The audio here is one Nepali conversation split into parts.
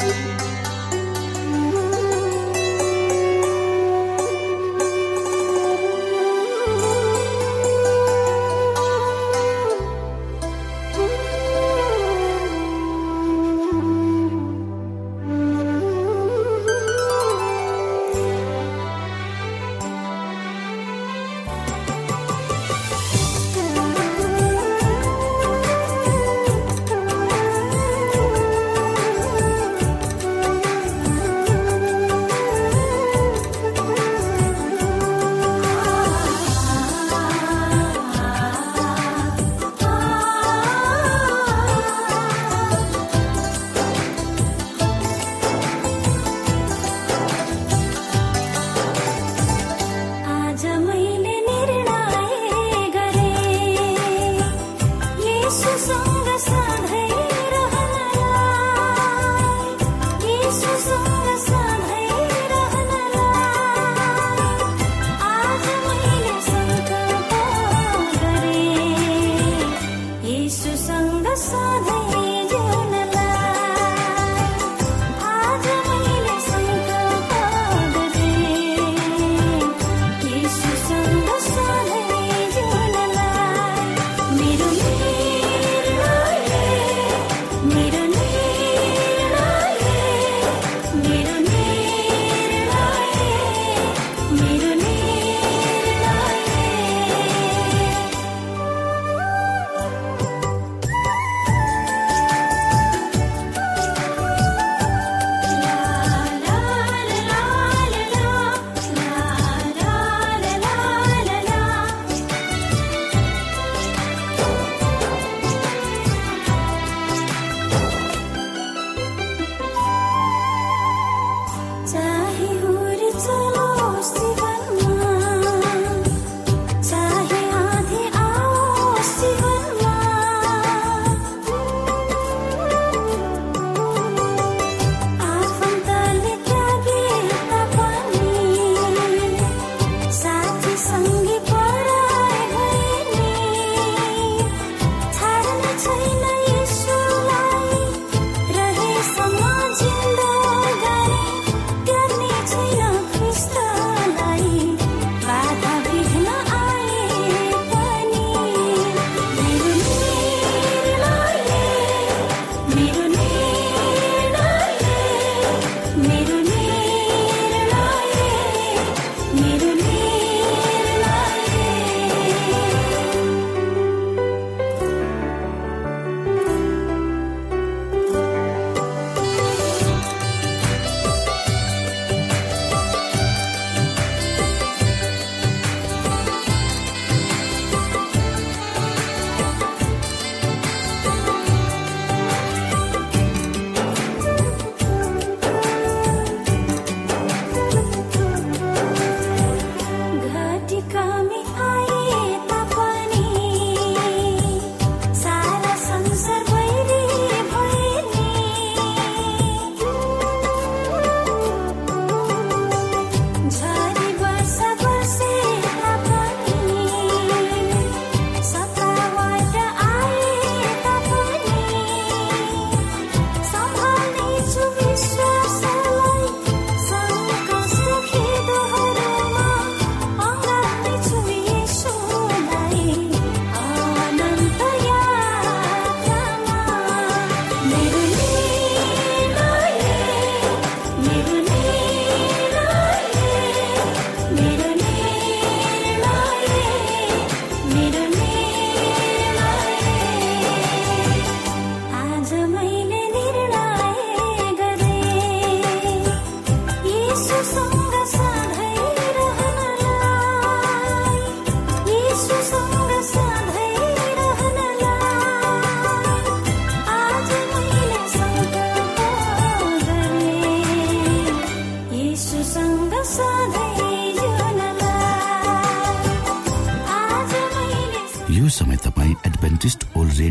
यो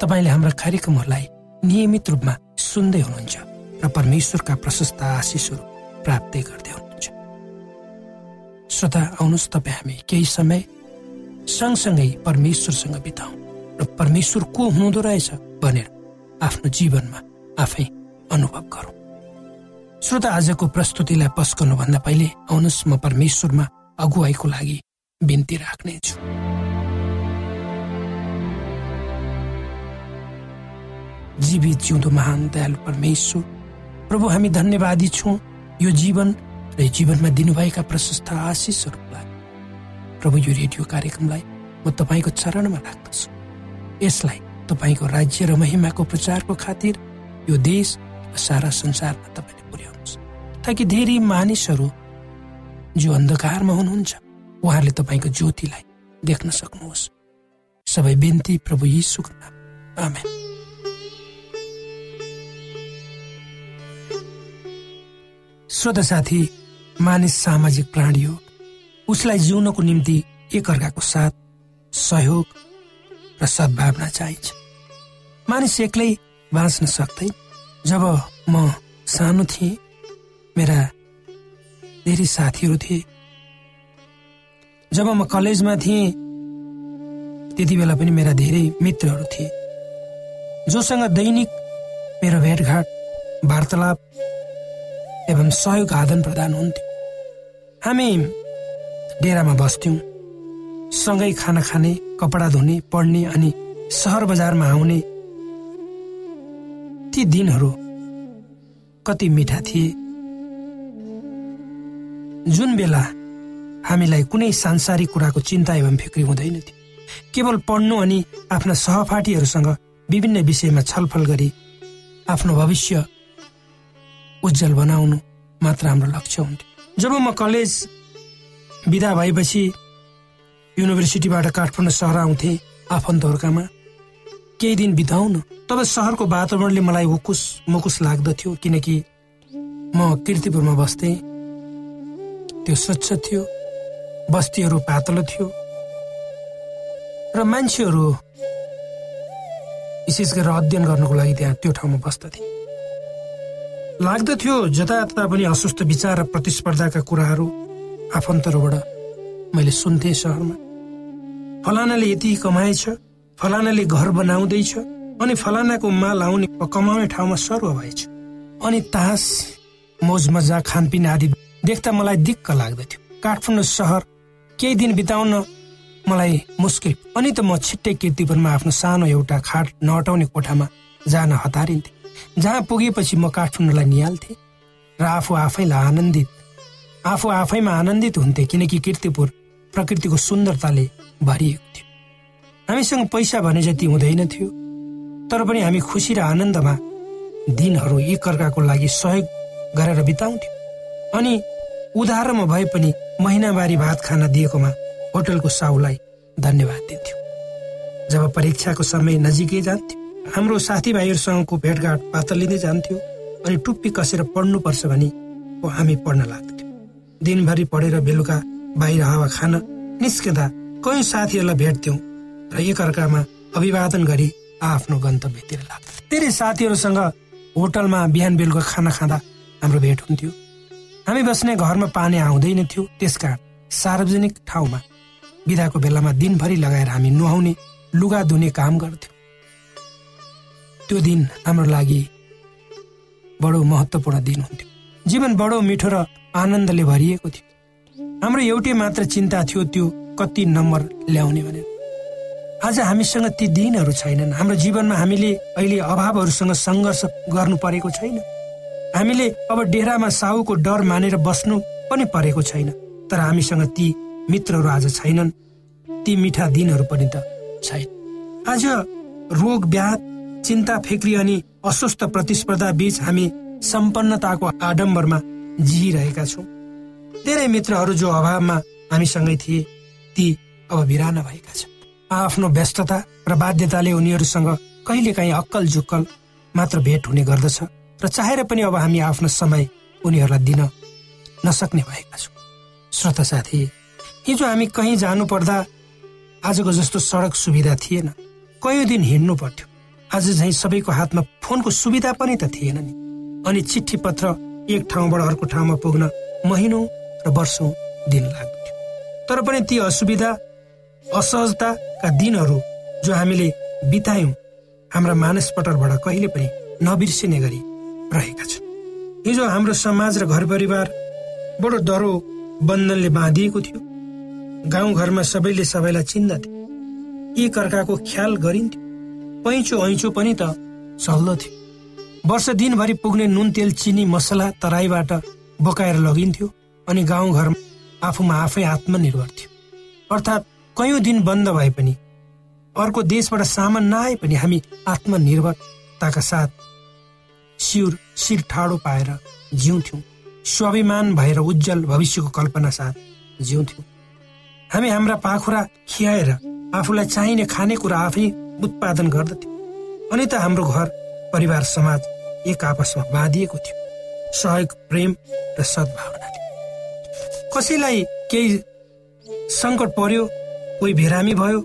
तपाईँले हाम्रा कार्यक्रमहरूलाई नियमित रूपमा सुन्दै हुनुहुन्छ र परमेश्वरका प्रशस्त आशिषहरू प्राप्त गर्दै हुनुहुन्छ। श्रोता आउनुहोस् तपाईँ हामी केही समय सँगसँगै परमेश्वरसँग बिताउँ र परमेश्वर को हुँदो रहेछ भनेर आफ्नो जीवनमा आफै अनुभव गरौँ। श्रोता आजको प्रस्तुतिलाई पस्कनुभन्दा पहिले आउनुहोस् म परमेश्वरमा अगुवाईको लागि बिन्ती राख्नेछु। जीवित जिउँदो महान दयालु परमेश्वर। प्रभु हामी धन्यवादी छौँ। यो जीवन र जीवनमा दिनुभएका प्रशस्त आशिषहरूलाई प्रभु यो रेडियो कार्यक्रमलाई म तपाईँको चरणमा राख्दछु। यसलाई तपाईँको राज्य र महिमाको प्रचारको खातिर यो देश र सारा संसारमा तपाईँले पुर्याउनुहोस्। ताकि धेरै मानिसहरू जो अन्धकारमा हुनुहुन्छ उहाँहरूले तपाईँको ज्योतिलाई देख्न सक्नुहोस्। सबै बिन्ती प्रभु यीशुको नाम आमेन। श्रोत साथी मानिस सामाजिक प्राणी हो। उसलाई जिउनको निम्ति एकअर्काको साथ सहयोग र सद्भावना चाहिन्छ। मानिस एक्लै बाँच्न सक्दैन। जब म सानो थिएँ मेरा धेरै साथीहरू थिए। जब म कलेजमा थिएँ त्यति बेला पनि मेरा धेरै मित्रहरू थिए। जोसँग दैनिक मेरो भेटघाट वार्तालाप एवं सहयोग आदान प्रदान हुन्थ्यो। हामी डेरामा बस्थ्यौँ। सँगै खाना खाने कपडा धुने पढ्ने अनि सहर बजारमा आउने ती दिनहरू कति मिठा थिए। जुन बेला हामीलाई कुनै सांसारिक कुराको चिन्ता एवं फिक्री हुँदैन थियो। केवल पढ्नु अनि आफ्ना सहपाठीहरूसँग विभिन्न विषयमा छलफल गरी आफ्नो भविष्य उज्जवल बनाउनु मात्र हाम्रो लक्ष्य हुन्थ्यो। जब म कलेज विदा भएपछि युनिभर्सिटीबाट काठमाडौँ सहर आउँथेँ आफन्तहरूकामा केही दिन बिताउनु तब सहरको वातावरणले मलाई उकुस मुकुस लाग्दथ्यो किनकि म किर्तिपुरमा बस्थेँ। त्यो स्वच्छ थियो बस्तीहरू पातलो थियो। र मान्छेहरू विशेष गरेर अध्ययन गर्नको लागि त्यहाँ त्यो ठाउँमा बस्दथे। लाग्दथ्यो जतातता पनि अस्वस्थ विचार र प्रतिस्पर्धाका कुराहरू आफन्तहरूबाट मैले सुन्थेँ सहरमा। फलानाले यति कमाएछ फलानाले घर बनाउँदैछ अनि फलानाको माल आउने कमाउने ठाउँमा सर्व भएछ अनि तास मोज मजा खानपिन आदि देख्दा मलाई दिक्क लाग्दथ्यो। काठमाडौँ सहर केही दिन बिताउन मलाई मुस्किल। अनि त म छिट्टै किर्तिपुरमा आफ्नो सानो एउटा खाट नहटाउने कोठामा जान हतारिन्थे। जहाँ पुगेपछि म काठमाडौँलाई निहाल्थेँ र आफू आफैलाई आनन्दित आफू आफैमा आनन्दित हुन्थे किनकि किर्तिपुर प्रकृतिको सुन्दरताले भरिएको थियो। हामीसँग पैसा भने जति हुँदैन थियो तर पनि हामी खुसी र आनन्दमा दिनहरू एकअर्काको लागि सहयोग गरेर बिताउँथ्यौँ। अनि उधारोमा भए पनि महिनावारी भात खाना दिएकोमा होटलको साउलाई धन्यवाद दिन्थ्यो। जब परीक्षाको समय नजिकै जान्थ्यो हाम्रो साथीभाइहरूसँगको भेटघाट पातलिँदै जान्थ्यो अनि टुप्पी कसेर पढ्नुपर्छ भने हामी पढ्न लाग्थ्यौँ। दिनभरि पढेर बेलुका बाहिर हावा खान निस्कँदा कयौँ साथीहरूलाई भेट्थ्यौँ र एकअर्कामा अभिवादन गरी आफ्नो गन्तव्यतिर लाग्थ्यो। धेरै साथीहरूसँग होटलमा बिहान बेलुका खाना खाँदा हाम्रो भेट हुन्थ्यो। हामी बस्ने घरमा पानी आउँदैन थियो त्यसकारण सार्वजनिक ठाउँमा बिदाको बेलामा दिनभरि लगाएर हामी नुहाउने लुगा धुने काम गर्थ्यौँ। त्यो दिन हाम्रो लागि बडो महत्वपूर्ण दिन हुन्थ्यो। जीवन बडो मिठो र आनन्दले भरिएको थियो। हाम्रो एउटै मात्र चिन्ता थियो त्यो कति नम्बर ल्याउने भनेर। आज हामीसँग ती दिनहरू छैनन्। हाम्रो जीवनमा हामीले अहिले अभावहरूसँग सङ्घर्ष गर्नु परेको छैन। हामीले अब डेरामा साहुको डर मानेर बस्नु पनि परेको छैन। तर हामीसँग ती मित्रहरू आज छैनन्। ती मिठा दिनहरू पनि त छैन। आज रोग व्याध चिन्ता फिक्री अनि अस्वस्थ प्रतिस्पर्धा बीच हामी सम्पन्नताको आडम्बरमा जिइरहेका छौँ। धेरै मित्रहरू जो अभावमा हामीसँगै थिए ती अब बिराना भएका छन्। आफ्नो व्यस्तता र बाध्यताले उनीहरूसँग कहिलेकाहीँ अक्कल जुक्कल मात्र भेट हुने गर्दछ र चाहेर पनि अब हामी आफ्नो समय उनीहरूलाई दिन नसक्ने भएका छौँ। श्रोता साथी हिजो हामी कहीँ जानु पर्दा आजको जस्तो सडक सुविधा थिएन। कयौँ दिन हिँड्नु पर्थ्यो। आज झैँ सबैको हातमा फोनको सुविधा पनि त थिएन नि। अनि चिठी पत्र एक ठाउँबाट अर्को ठाउँमा पुग्न महिनौ र वर्षौँ दिन लाग्थ्यो। तर पनि ती असुविधा असहजताका दिनहरू जो हामीले बितायौँ हाम्रा मानसपटलबाट कहिले पनि नबिर्सिने गरी रहेका छन्। हिजो हाम्रो समाज र घर परिवार बडो डह्रो बन्धनले बाँधिएको थियो। गाउँघरमा सबैले सबैलाई चिन्दथे। एक अर्काको ख्याल गरिन्थ्यो। पैँचो ऐँचो पनि त चल्दथ्यो वर्ष दिनभरि पुग्ने नुन तेल चिनी मसला तराईबाट बोकाएर लगिन्थ्यो अनि गाउँघर आफूमा आफै आत्मनिर्भर थियो। अर्थात् कयौँ दिन बन्द भए पनि अर्को देशबाट सामान नआए पनि हामी आत्मनिर्भरताका साथ शिर शिर ठाडो पाएर जिउँथ्यौँ। स्वाभिमान भएर उज्जवल भविष्यको कल्पना साथ जिउँथ्यौँ। हामी हाम्रा पाखुरा खियाएर आफूलाई चाहिने खानेकुरा आफै उत्पादन गर्दथ्यौँ अनि त हाम्रो घर परिवार समाज एक आपसमा बाँधिएको थियो। सहयोग प्रेम र सद्भावनाले कसैलाई केही सङ्कट पर्यो कोही बिरामी भयो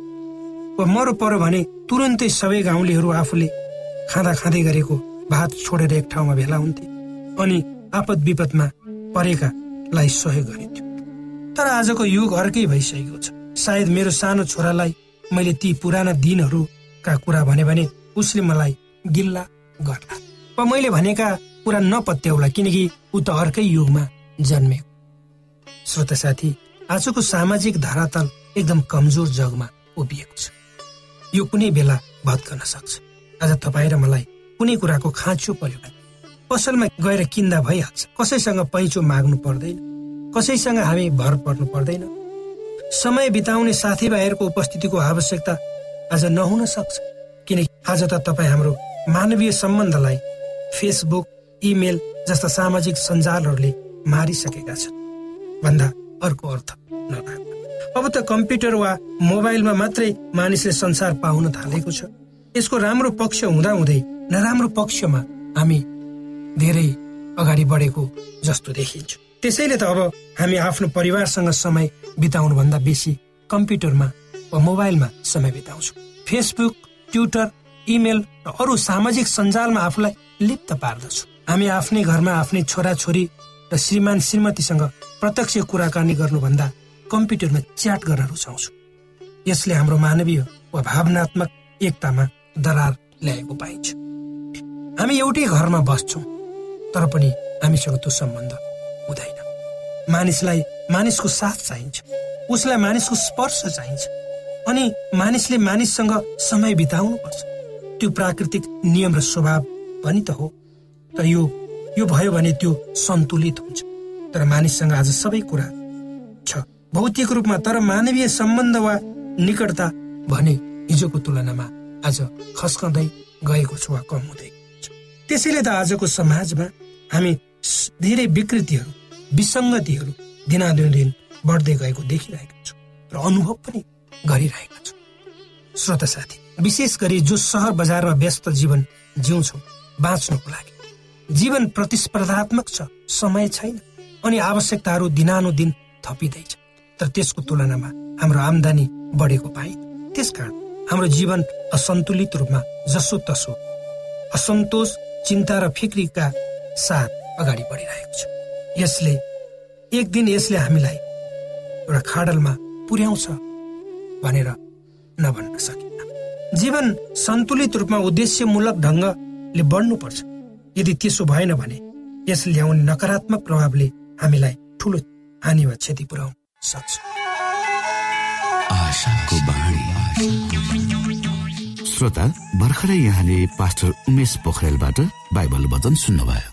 वा मरो पर्यो भने तुरन्तै सबै गाउँलेहरू आफूले खाँदा खाँदै गरेको भात छोडेर एक ठाउँमा भेला हुन्थे अनि आपद विपदमा परेकालाई सहयोग गरिन्थ्यो। तर आजको युग अर्कै भइसकेको छ। सायद मेरो सानो छोरालाई मैले ती पुराना दिनहरूका कुरा भने भने उसले मलाई गिल्ला गर्ला। वा मैले भनेका कुरा नपत्याउला किनकि ऊ त अर्कै युगमा जन्मेको श्रोता साथी आजको सामाजिक धरातल एकदम कमजोर जगमा उभिएको छ। यो कुनै बेला भत्कन सक्छ। आज तपाईँ र मलाई कुनै कुराको खाँचो पर्यो भने। पसलमा गएर किन्दा भइहाल्छ। कसैसँग पैँचो माग्नु पर्दैन। कसैसँग हामी भर पर्नु पर्दैन। समय बिताउने साथीभाइहरूको उपस्थितिको आवश्यकता आज नहुन सक्छ। किनकि आज त तपाईँ हाम्रो मानवीय सम्बन्धलाई फेसबुक इमेल जस्ता सामाजिक सञ्जालहरूले मारिसकेका छन्। भन्दा अर्को अर्थ अब त कम्प्युटर वा मोबाइलमा मात्रै मानिसले संसार पाउन थालेको छ। यसको राम्रो पक्ष हुँदाहुँदै नराम्रो पक्षमा हामी धेरै अगाडि बढेको जस्तो देखिन्छ। त्यसैले त अब हामी आफ्नो परिवारसँग समय बिताउनु भन्दा बेसी कम्प्युटरमा वा मोबाइलमा समय बिताउँछौँ। फेसबुक ट्विटर इमेल र अरू सामाजिक सञ्जालमा आफूलाई लिप्त पार्दछु। हामी आफ्नै घरमा आफ्नै छोराछोरी र श्रीमान श्रीमतीसँग प्रत्यक्ष कुराकानी गर्नुभन्दा कम्प्युटरमा च्याट गर्न रुचाउँछु। यसले हाम्रो मानवीय वा भावनात्मक एकतामा दरार ल्याएको पाइन्छ। हामी एउटै घरमा बस्छौँ तर पनि हामीसँग त्यो सम्बन्ध हुँदैन। मानिसलाई मानिसको साथ चाहिन्छ। उसलाई मानिसको स्पर्श चाहिन्छ। अनि मानिसले मानिससँग समय बिताउनु पर्छ त्यो प्राकृतिक नियम र स्वभाव पनि त हो। तर यो यो भयो भने त्यो सन्तुलित हुन्छ। तर मानिससँग आज सबै कुरा छ। भौतिक रूपमा तर मानवीय सम्बन्ध वा निकटता भने हिजोको तुलनामा आज खस्कँदै गएको छ वा कम हुँदै त्यसैले त आजको समाजमा हामी धेरै विकृतिहरू विसङ्गतिहरू दिनादिन बढ्दै गएको देखिरहेका छौँ। र अनुभव पनि गरिरहेका छौँ। श्रोता साथी विशेष गरी जो सहर बजारमा व्यस्त जीवन जिउँछौ बाँच्नको लागि। जीवन प्रतिस्पर्धात्मक छ समय छैन अनि आवश्यकताहरू दिनानुदिन थपिँदैछ। तर त्यसको तुलनामा हाम्रो आमदानी बढेको पाइन्। त्यसकारण हाम्रो जीवन असन्तुलित रूपमा जसो तसो असन्तोष चिन्ता र फिक्रीका साथ अगाडि बढिरहेको छ। यसले एक दिन यसले हामीलाई एउटा खाडलमा पुर्याउँछ। भनेर नभन्न सकिन्छ जीवन सन्तुलित रूपमा उद्देश्यमूलक ढङ्गले बढ्नुपर्छ। यदि त्यसो भएन भने यस ल्याउने नकारात्मक प्रभावले हामीलाई ठुलो हानि वा क्षति पुर्याउन सक्छ। श्रोता भर्खरै यहाँले पास्टर उमेश पोखरेलबाट बाइबल वचन सुन्नुभयो।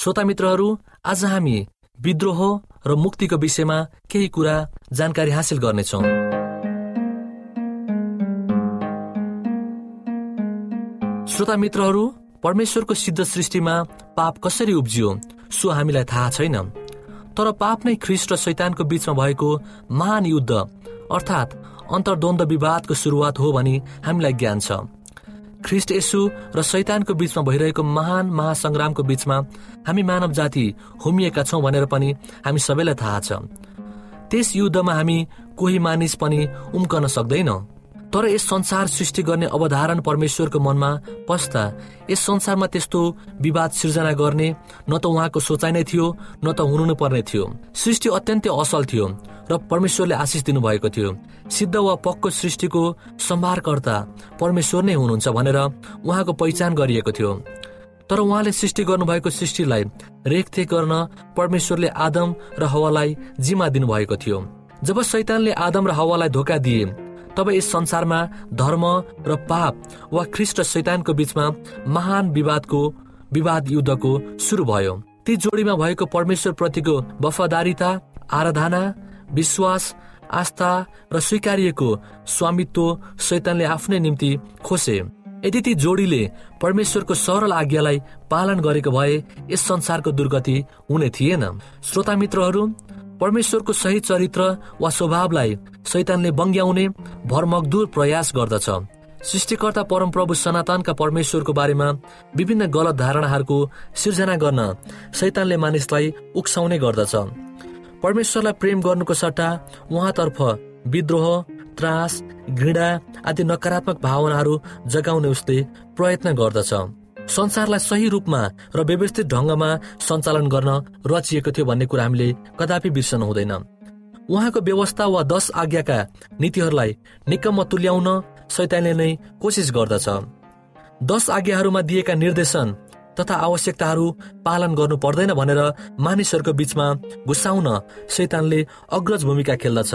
श्रोता मित्रहरू आज हामी विद्रोह र मुक्तिको विषयमा केही कुरा जानकारी हासिल गर्नेछौ। श्रोता मित्रहरू परमेश्वरको सिद्ध सृष्टिमा पाप कसरी उब्जियो सो हामीलाई थाहा छैन। तर पाप नै ख्रिस्ट र शैतानको बीचमा भएको महान युद्ध अर्थात् अन्तर्द्वन्द विवादको सुरुवात हो भनी हामीलाई ज्ञान छ। ख्रिस्ट यसु र शैतानको बीचमा भइरहेको महान महासंग्रामको बीचमा हामी मानव जाति होमिएका छौँ भनेर पनि हामी सबैलाई थाहा छ। त्यस युद्धमा हामी कोही मानिस पनि उम्कन सक्दैनौँ। तर यस संसार सृष्टि गर्ने अवधारण परमेश्वरको मनमा पस्दा यस संसारमा त्यस्तो विवाद सिर्जना गर्ने न त उहाँको सोचाइ नै थियो न त हुनु नै पर्ने थियो। सृष्टि अत्यन्तै असल थियो र परमेश्वरले आशिष दिनुभएको थियो। सिद्ध वा पक्को सृष्टिको सम्भारकर्ता परमेश्वर नै हुनुहुन्छ भनेर उहाँको पहिचान गरिएको थियो। तर उहाँले सृष्टि गर्नुभएको सृष्टिलाई रेखदेख गर्न परमेश्वरले आदम र हवालाई जिम्मा दिनुभएको थियो। जब शैतानले आदम र हवालाई धोका दिए तब यस संसारमा धर्म र पाप वा ख्रिस्ट शैतानको बीचमा महान विवादको विवाद युद्धको सुरु भयो। ती जोडीमा भएको परमेश्वर प्रतिको वफादारिता आराधना विश्वास आस्था र स्वीकारिएको स्वामित्व शैतानले आफ्नै निम्ति खोसे। यदि ती जोडीले परमेश्वरको सरल आज्ञालाई पालन गरेको भए यस संसारको दुर्गति हुने थिएन। श्रोता मित्रहरू परमेश्वरको सही चरित्र वा स्वभावलाई शैतानले बङ्ग्याउने भरमगदुर प्रयास गर्दछ। सृष्टिकर्ता परमप्रभु सनातनका परमेश्वरको बारेमा विभिन्न गलत धारणाहरूको सिर्जना गर्न शैतानले मानिसलाई उक्साउने गर्दछ। परमेश्वरलाई प्रेम गर्नुको सट्टा उहाँतर्फ विद्रोह त्रास घृणा आदि नकारात्मक भावनाहरू जगाउने उसले प्रयत्न गर्दछ। संसारलाई सही रूपमा र व्यवस्थित ढङ्गमा सञ्चालन गर्न रचिएको थियो भन्ने कुरा हामीले कदापि बिर्सनु हुँदैन। उहाँको व्यवस्था वा दश आज्ञाका नीतिहरूलाई निकम्म तुल्याउन सैतानले नै कोसिस गर्दछ। दश आज्ञाहरूमा दिएका निर्देशन तथा आवश्यकताहरू पालन गर्नु पर्दैन भनेर मानिसहरूको बीचमा घुसाउन शैतानले अग्रज भूमिका खेल्दछ।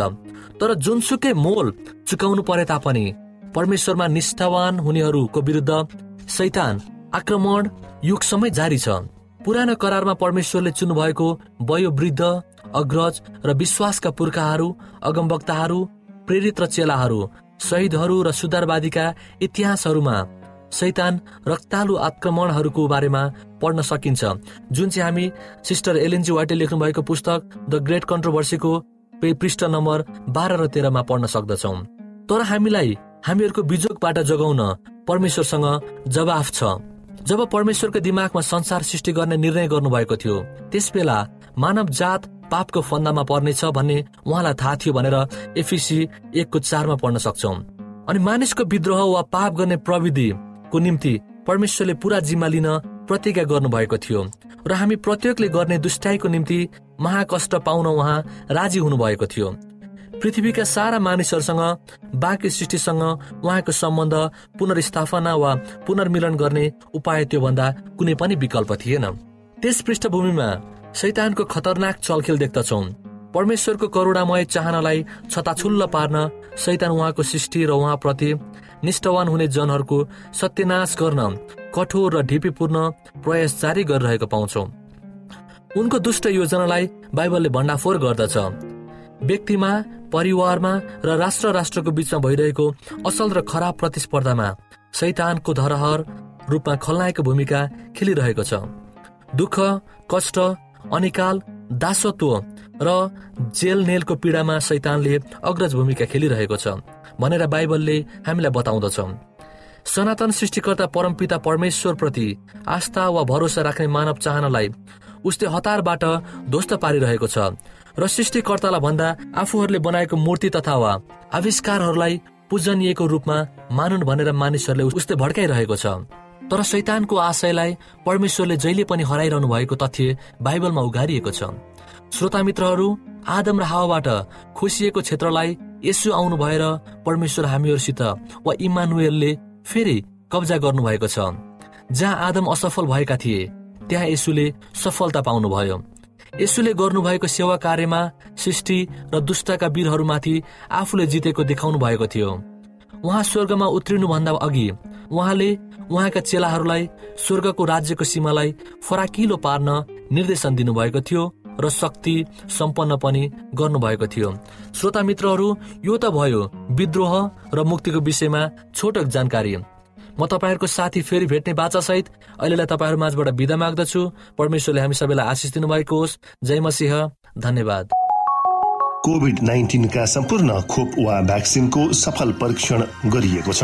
तर जुनसुकै मोल चुकाउनु परे तापनि परमेश्वरमा निष्ठावान हुनेहरूको विरुद्ध शैतान आक्रमण युगसम्मै जारी छ। पुरानो करारमा परमेश्वरले चुन्नुभएको वयोवृद्ध अग्रज र विश्वासका पुर्खाहरू अगमवक्ताहरू प्रेरित र चेलाहरू शहीदहरू र सुधारवादीका इतिहासहरूमा शैतान रक्तालु आक्रमणहरूको बारेमा पढ्न सकिन्छ। जुन चाहिँ हामी सिस्टर एलएनजी वाइटे लेख्नु भएको पुस्तक द ग्रेट कन्ट्रोभर्सीको पृष्ठ नम्बर बाह्र र तेह्रमा पढ्न सक्दछौ। तर हामीलाई हामीहरूको बिजोगबाट जगाउन परमेश्वरसँग जवाफ छ। जब परमेश्वरको दिमागमा संसार सृष्टि गर्ने निर्णय गर्नुभएको थियो त्यस बेला मानव जात पापको फन्दामा पर्नेछ भन्ने उहाँलाई थाहा थियो भनेर एफिसी एकको चारमा पढ्न सक्छौ। अनि मानिसको विद्रोह वा पाप गर्ने प्रविधिको निम्ति परमेश्वरले पूरा जिम्मा लिन प्रतिज्ञा गर्नुभएको थियो र हामी प्रत्येकले गर्ने दुष्टाइको निम्ति महाकष्ट पाउन उहाँ राजी हुनुभएको थियो। पृथ्वीका सारा मानिसहरूसँग बाँकी सृष्टिसँग उहाँको सम्बन्ध पुनर्स्थापना वा पुनर्मिलन गर्ने उपाय त्योभन्दा कुनै पनि विकल्प थिएन। त्यस पृष्ठभूमिमा शैतानको खतरनाक चलखेल देख्दछौ। परमेश्वरको करुणामय चाहनालाई छताछुल्ल पार्न शैतान उहाँको सृष्टि र उहाँप्रति निष्ठवान हुने जनहरूको सत्यनाश गर्न कठोर र ढिपीपूर्ण प्रयास जारी गरिरहेको पाउँछौ। उनको दुष्ट योजनालाई बाइबलले भण्डाफोर गर्दछ। व्यक्तिमा परिवारमा र राष्ट्र राष्ट्रको बीचमा भइरहेको असल र खराब प्रतिस्पर्धामा शैतानको धरहर रूपमा खलनायकको भूमिका खेलिरहेको छ। दुःख कष्ट अनिकाल दासत्व र जेल नेलको पीडामा शैतानले अग्रज भूमिका खेलिरहेको छ भनेर बाइबलले हामीलाई बताउँदछ। सनातन सृष्टिकर्ता परमपिता परमेश्वर प्रति आस्था वा भरोसा राख्ने मानव चाहनालाई उसले हतारबाट ध्वस्त पारिरहेको छ। र सृष्टिकर्तालाई भन्दा आफूहरूले बनाएको मूर्ति तथा वा आविष्कारहरूलाई पूजनीयको रूपमा मानुन् भनेर मानिसहरूले उसले भड्काइरहेको छ। तर शैतानको आशयलाई परमेश्वरले जहिले पनि हराइरहनु भएको तथ्य बाइबलमा उघारिएको छ। श्रोता मित्रहरू आदम र हावाबाट खोसिएको क्षेत्रलाई यसो आउनु भएर परमेश्वर हामीहरूसित वा इमानुएलले फेरि कब्जा गर्नुभएको छ। जहाँ आदम असफल भएका थिए त्यहाँ यसुले सफलता पाउनुभयो। यसुले गर्नुभएको सेवा कार्यमा सृष्टि र दुष्टका वीरहरूमाथि आफूले जितेको देखाउनु भएको थियो। उहाँ स्वर्गमा उत्रिनुभन्दा अघि उहाँले उहाँका चेलाहरूलाई स्वर्गको राज्यको सीमालाई फराकिलो पार्न निर्देशन दिनुभएको थियो र शक्ति सम्पन्न पनि गर्नुभएको थियो। श्रोता मित्रहरू यो त भयो विद्रोह र मुक्तिको विषयमा छोटो जानकारी। म तपाईँहरूको साथी फेरि भेट्ने बाचासहित अहिलेलाई तपाईँहरू माझबाट विदा माग्दछु। परमेश्वरले हामी सबैलाई आशिष दिनुभएको होस्। जय मसिंह। धन्यवाद। कोभिड नाइन्टिनका सम्पूर्ण खोप वा भ्याक्सिनको सफल परीक्षण गरिएको छ।